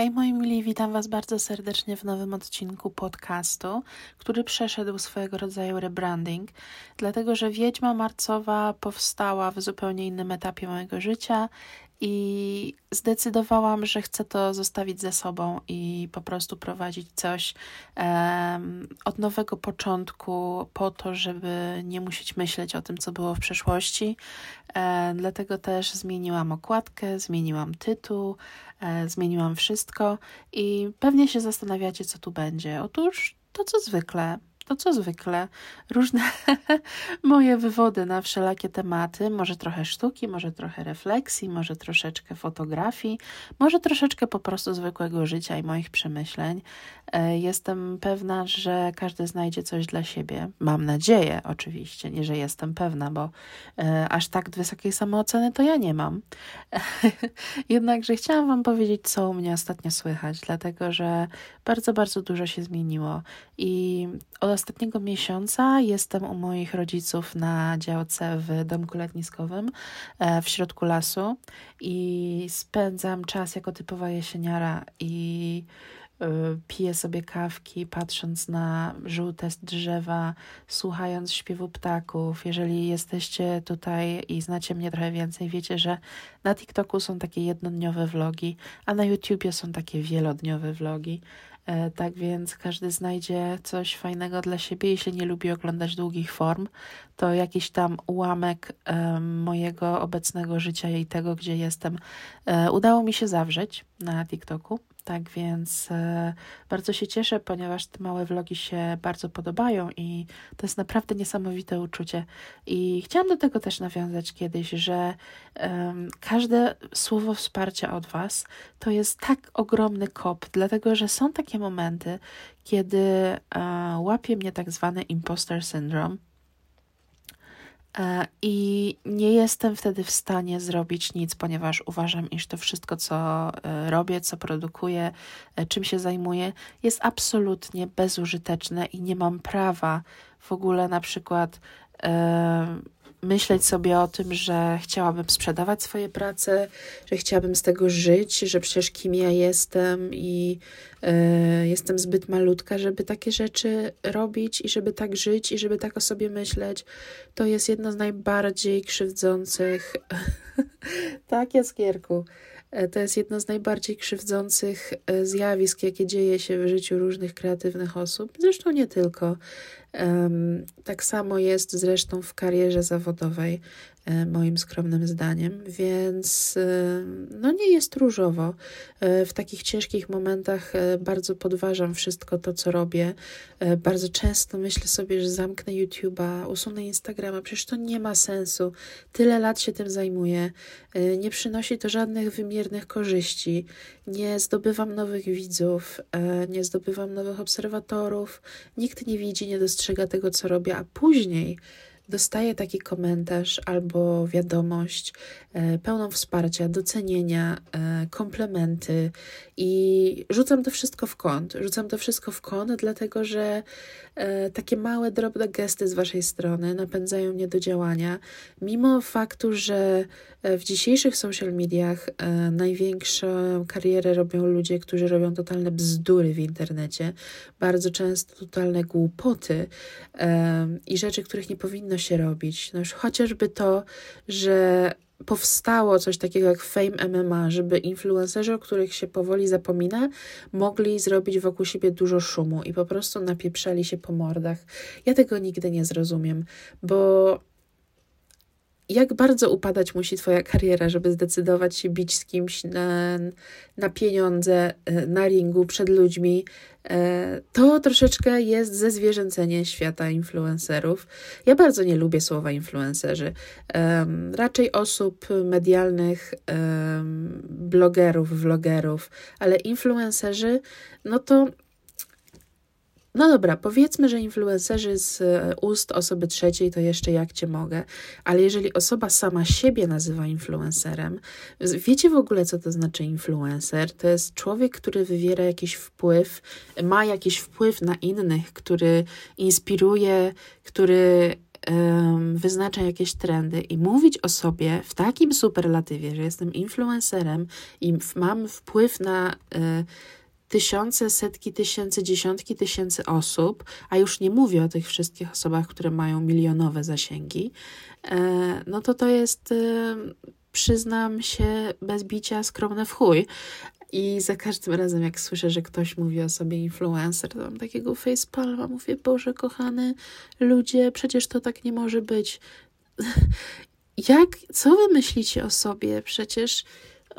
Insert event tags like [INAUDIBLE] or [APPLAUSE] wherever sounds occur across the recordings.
Hej moi mili, witam Was bardzo serdecznie w nowym odcinku podcastu, który przeszedł swojego rodzaju rebranding, dlatego że Wiedźma Marcowa powstała w zupełnie innym etapie mojego życia i zdecydowałam, że chcę to zostawić ze sobą i po prostu prowadzić coś um, od nowego początku, po to, żeby nie musieć myśleć o tym, co było w przeszłości. E, dlatego też zmieniłam okładkę, zmieniłam tytuł, e, zmieniłam wszystko i pewnie się zastanawiacie, co tu będzie. Otóż to, co zwykle to co zwykle, różne [LAUGHS] moje wywody na wszelakie tematy, może trochę sztuki, może trochę refleksji, może troszeczkę fotografii, może troszeczkę po prostu zwykłego życia i moich przemyśleń. E, jestem pewna, że każdy znajdzie coś dla siebie. Mam nadzieję, oczywiście, nie że jestem pewna, bo e, aż tak wysokiej samooceny to ja nie mam. [LAUGHS] Jednakże chciałam Wam powiedzieć, co u mnie ostatnio słychać, dlatego że bardzo, bardzo dużo się zmieniło i od ostatniego miesiąca jestem u moich rodziców na działce w domku letniskowym e, w środku lasu i spędzam czas jako typowa jesieniara i e, piję sobie kawki, patrząc na żółte drzewa, słuchając śpiewu ptaków. Jeżeli jesteście tutaj i znacie mnie trochę więcej, wiecie, że na TikToku są takie jednodniowe vlogi, a na YouTubie są takie wielodniowe vlogi. E, tak więc każdy znajdzie coś fajnego dla siebie. Jeśli nie lubi oglądać długich form, to jakiś tam ułamek mojego obecnego życia i tego, gdzie jestem, e, udało mi się zawrzeć na TikToku. Tak więc e, bardzo się cieszę, ponieważ te małe vlogi się bardzo podobają i to jest naprawdę niesamowite uczucie. I chciałam do tego też nawiązać kiedyś, że każde słowo wsparcia od Was to jest tak ogromny kop, dlatego że są takie momenty, kiedy e, łapie mnie tak zwany imposter syndrome I nie jestem wtedy w stanie zrobić nic, ponieważ uważam, iż to wszystko, co e, robię, co produkuję, e, czym się zajmuję, jest absolutnie bezużyteczne i nie mam prawa w ogóle na przykład myśleć sobie o tym, że chciałabym sprzedawać swoje prace, że chciałabym z tego żyć, że przecież kim ja jestem i y, jestem zbyt malutka, żeby takie rzeczy robić i żeby tak żyć i żeby tak o sobie myśleć. To jest jedno z najbardziej krzywdzących. [LAUGHS] tak, Jaskierku. E, to jest jedno z najbardziej krzywdzących e, zjawisk, jakie dzieje się w życiu różnych kreatywnych osób. Zresztą nie tylko. Tak samo jest zresztą w karierze zawodowej. E, moim skromnym zdaniem, więc e, no nie jest różowo. E, w takich ciężkich momentach bardzo podważam wszystko to, co robię. Bardzo często myślę sobie, że zamknę YouTube'a, usunę Instagrama, przecież to nie ma sensu. Tyle lat się tym zajmuję. Nie przynosi to żadnych wymiernych korzyści. Nie zdobywam nowych widzów, nie zdobywam nowych obserwatorów. Nikt nie widzi, nie dostrzega tego, co robię, a później dostaję taki komentarz albo wiadomość e, pełną wsparcia, docenienia, e, komplementy i rzucam to wszystko w kąt. Rzucam to wszystko w kąt, dlatego że e, takie małe, drobne gesty z Waszej strony napędzają mnie do działania, mimo faktu, że w dzisiejszych social mediach największą karierę robią ludzie, którzy robią totalne bzdury w internecie, bardzo często totalne głupoty i rzeczy, których nie powinno się robić. No już chociażby to, że powstało coś takiego jak Fame MMA, żeby influencerzy, o których się powoli zapomina, mogli zrobić wokół siebie dużo szumu i po prostu napieprzali się po mordach. Ja tego nigdy nie zrozumiem, bo jak bardzo upadać musi Twoja kariera, żeby zdecydować się bić z kimś na, na pieniądze, e, na ringu, przed ludźmi. E, to troszeczkę jest ze zwierzęcenie świata influencerów. Ja bardzo nie lubię słowa influencerzy. Raczej osób medialnych, blogerów, vlogerów, ale influencerzy, no to no dobra, powiedzmy, że influencerzy z e, ust osoby trzeciej to jeszcze jak cię mogę, ale jeżeli osoba sama siebie nazywa influencerem, wiecie w ogóle, co to znaczy influencer? To jest człowiek, który wywiera jakiś wpływ, ma jakiś wpływ na innych, który inspiruje, który wyznacza jakieś trendy i mówić o sobie w takim superlatywie, że jestem influencerem i mam wpływ na y, tysiące, setki tysięcy, dziesiątki tysięcy osób, a już nie mówię o tych wszystkich osobach, które mają milionowe zasięgi, e, no to to jest, e, przyznam się bez bicia, skromne w chuj. I za każdym razem, jak słyszę, że ktoś mówi o sobie influencer, to mam takiego facepalma. Mówię, Boże, kochany ludzie, przecież to tak nie może być. [LAUGHS] Jak, co wy myślicie o sobie? Przecież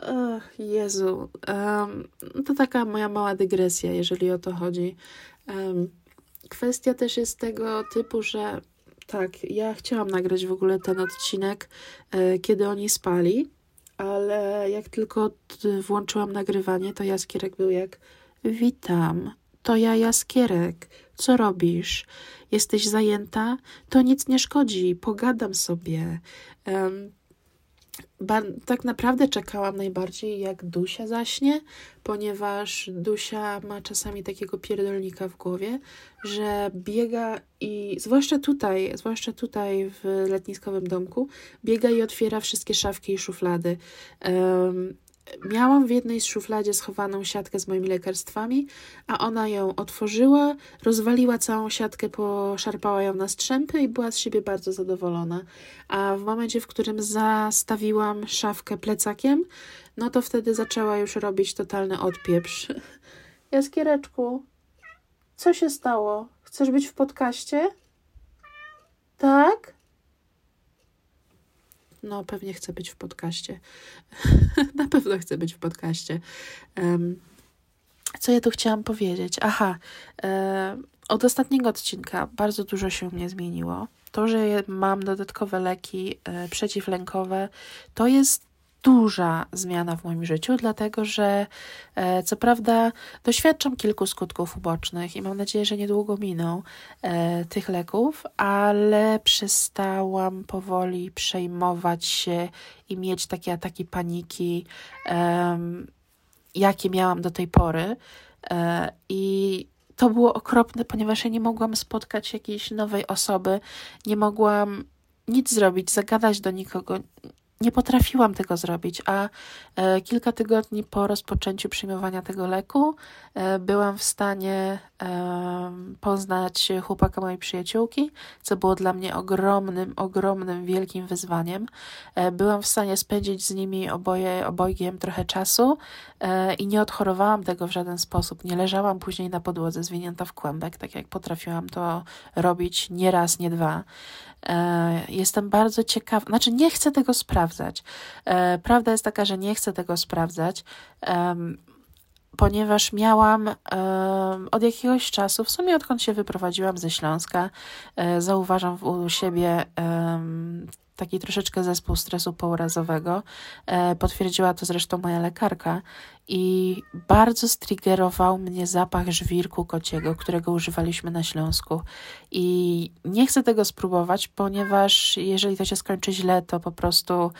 Oh, Jezu, um, to taka moja mała dygresja, jeżeli o to chodzi. Um, kwestia też jest tego typu, że tak, ja chciałam nagrać w ogóle ten odcinek, e, kiedy oni spali, ale jak tylko włączyłam nagrywanie, to Jaskierek był jak Witam, to ja Jaskierek, co robisz? Jesteś zajęta? To nic nie szkodzi, pogadam sobie. Um, tak naprawdę czekałam najbardziej, jak Dusia zaśnie, ponieważ Dusia ma czasami takiego pierdolnika w głowie, że biega i zwłaszcza tutaj, zwłaszcza tutaj w letniskowym domku, biega i otwiera wszystkie szafki i szuflady. Um, Miałam w jednej z szufladzie schowaną siatkę z moimi lekarstwami, a ona ją otworzyła, rozwaliła całą siatkę, poszarpała ją na strzępy i była z siebie bardzo zadowolona. A w momencie, w którym zastawiłam szafkę plecakiem, no to wtedy zaczęła już robić totalny odpieprz. [LAUGHS] Jaskiereczku, co się stało? Chcesz być w podcaście? Tak? No pewnie chcę być w podcaście. [LAUGHS] Na pewno chcę być w podcaście. Um, co ja tu chciałam powiedzieć? Aha, e, od ostatniego odcinka bardzo dużo się mnie zmieniło. To, że mam dodatkowe leki e, przeciwlękowe, to jest duża zmiana w moim życiu, dlatego że e, co prawda doświadczam kilku skutków ubocznych i mam nadzieję, że niedługo miną e, tych leków, ale przestałam powoli przejmować się i mieć takie ataki paniki, jakie miałam do tej pory. E, I to było okropne, ponieważ ja nie mogłam spotkać jakiejś nowej osoby, nie mogłam nic zrobić, zagadać do nikogo, nie potrafiłam tego zrobić, a e, kilka tygodni po rozpoczęciu przyjmowania tego leku e, byłam w stanie e, poznać chłopaka mojej przyjaciółki, co było dla mnie ogromnym, ogromnym, wielkim wyzwaniem. Byłam w stanie spędzić z nimi oboje, obojgiem trochę czasu i nie odchorowałam tego w żaden sposób. Nie leżałam później na podłodze zwinięta w kłębek, tak jak potrafiłam to robić nie raz, nie dwa. E, jestem bardzo ciekawa, znaczy nie chcę tego sprawdzać. E, prawda jest taka, że nie chcę tego sprawdzać, ponieważ miałam od jakiegoś czasu, w sumie odkąd się wyprowadziłam ze Śląska, e, zauważam u siebie taki troszeczkę zespół stresu pourazowego. Potwierdziła to zresztą moja lekarka i bardzo striggerował mnie zapach żwirku kociego, którego używaliśmy na Śląsku. I nie chcę tego spróbować, ponieważ jeżeli to się skończy źle, to po prostu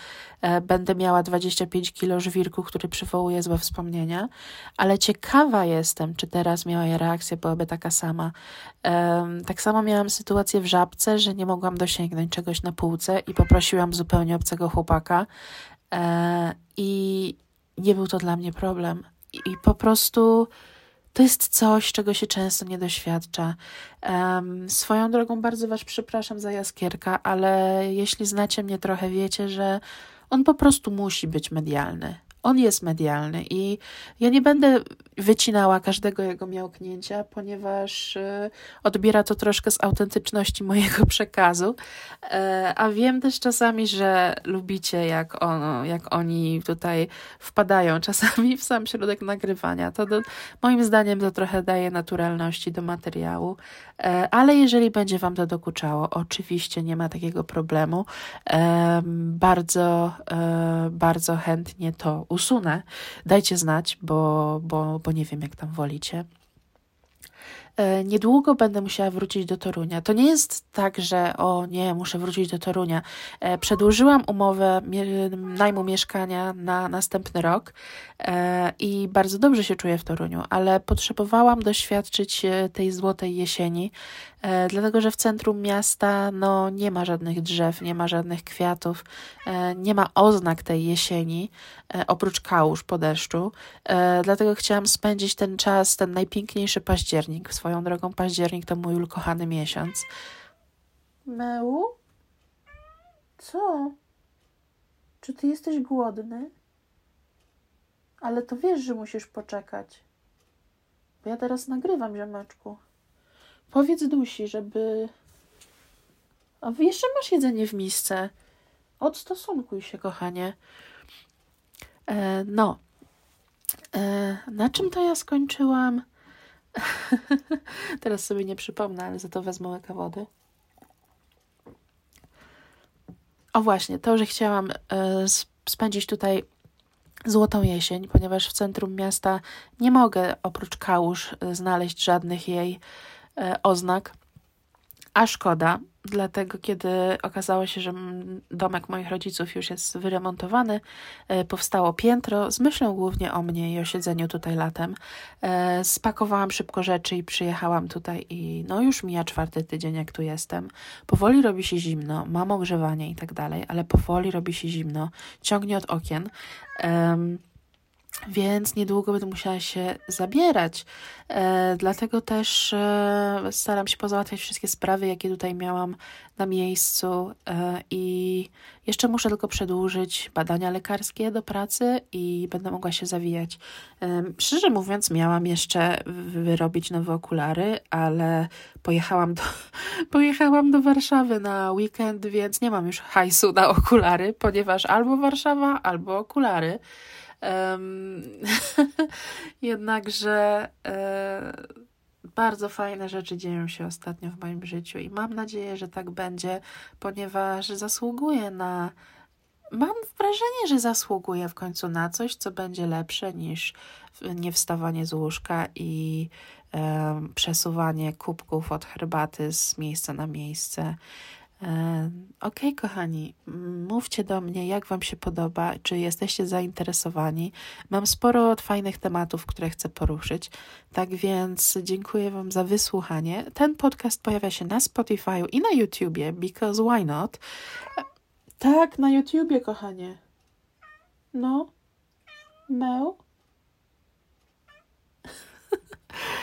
e, będę miała 25 kilo żwirku, który przywołuje złe wspomnienia. Ale ciekawa jestem, czy teraz moja reakcja byłaby taka sama. E, tak samo miałam sytuację w żabce, że nie mogłam dosięgnąć czegoś na półce i poprosiłam zupełnie obcego chłopaka. E, I nie był to dla mnie problem. I, i po prostu to jest coś, czego się często nie doświadcza. Um, swoją drogą bardzo Was przepraszam za jaskierka, ale jeśli znacie mnie trochę, wiecie, że on po prostu musi być medialny on jest medialny i ja nie będę wycinała każdego jego miałknięcia, ponieważ y, odbiera to troszkę z autentyczności mojego przekazu. E, a wiem też czasami, że lubicie, jak, on, jak oni tutaj wpadają czasami w sam środek nagrywania. To do, moim zdaniem to trochę daje naturalności do materiału. E, ale jeżeli będzie Wam to dokuczało, oczywiście nie ma takiego problemu. E, bardzo, bardzo chętnie to usunę. Dajcie znać, bo, bo, bo nie wiem, jak tam wolicie. E, niedługo będę musiała wrócić do Torunia. To nie jest tak, że o nie, muszę wrócić do Torunia. E, przedłużyłam umowę najmu mieszkania na następny rok e, i bardzo dobrze się czuję w Toruniu, ale potrzebowałam doświadczyć tej złotej jesieni, dlatego że w centrum miasta no, nie ma żadnych drzew, nie ma żadnych kwiatów, nie ma oznak tej jesieni, oprócz kałuż po deszczu. Dlatego chciałam spędzić ten czas, ten najpiękniejszy październik Swoją drogą październik to mój ukochany miesiąc. Meł? Co? Czy ty jesteś głodny? Ale to wiesz, że musisz poczekać. Bo ja teraz nagrywam, ziomeczku. Powiedz Dusi, żeby... A jeszcze masz jedzenie w misce. Odstosunkuj się, kochanie. E, no. E, na czym to ja skończyłam? [LAUGHS] Teraz sobie nie przypomnę, ale za to wezmę łyka wody. O właśnie, to, że chciałam e, spędzić tutaj złotą jesień, ponieważ w centrum miasta nie mogę oprócz kałuż e, znaleźć żadnych jej e, oznak, a szkoda, Dlatego, kiedy okazało się, że domek moich rodziców już jest wyremontowany, e, powstało piętro z myślą głównie o mnie i o siedzeniu tutaj latem. E, spakowałam szybko rzeczy i przyjechałam tutaj i no już mija czwarty tydzień, jak tu jestem. Powoli robi się zimno, mam ogrzewanie i tak dalej, ale powoli robi się zimno, ciągnie od okien. Um, więc niedługo będę musiała się zabierać. E, dlatego też e, staram się pozałatwiać wszystkie sprawy, jakie tutaj miałam na miejscu e, i jeszcze muszę tylko przedłużyć badania lekarskie do pracy i będę mogła się zawijać. E, szczerze mówiąc, miałam jeszcze wyrobić nowe okulary, ale pojechałam do, [LAUGHS] pojechałam do Warszawy na weekend, więc nie mam już hajsu na okulary, ponieważ albo Warszawa, albo okulary. [LAUGHS] Jednakże e, bardzo fajne rzeczy dzieją się ostatnio w moim życiu i mam nadzieję, że tak będzie, ponieważ zasługuję na. Mam wrażenie, że zasługuję w końcu na coś, co będzie lepsze niż nie wstawanie z łóżka i e, przesuwanie kubków od herbaty z miejsca na miejsce. Ok, kochani, mówcie do mnie, jak Wam się podoba, czy jesteście zainteresowani. Mam sporo fajnych tematów, które chcę poruszyć, tak więc dziękuję Wam za wysłuchanie. Ten podcast pojawia się na Spotify i na YouTubie, because why not? Tak, na YouTubie, kochanie. No, Mel? [LAUGHS]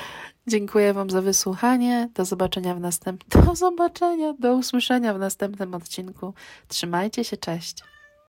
Dziękuję Wam za wysłuchanie. Do zobaczenia w następnym. [LAUGHS] Do zobaczenia, do usłyszenia w następnym odcinku. Trzymajcie się, cześć.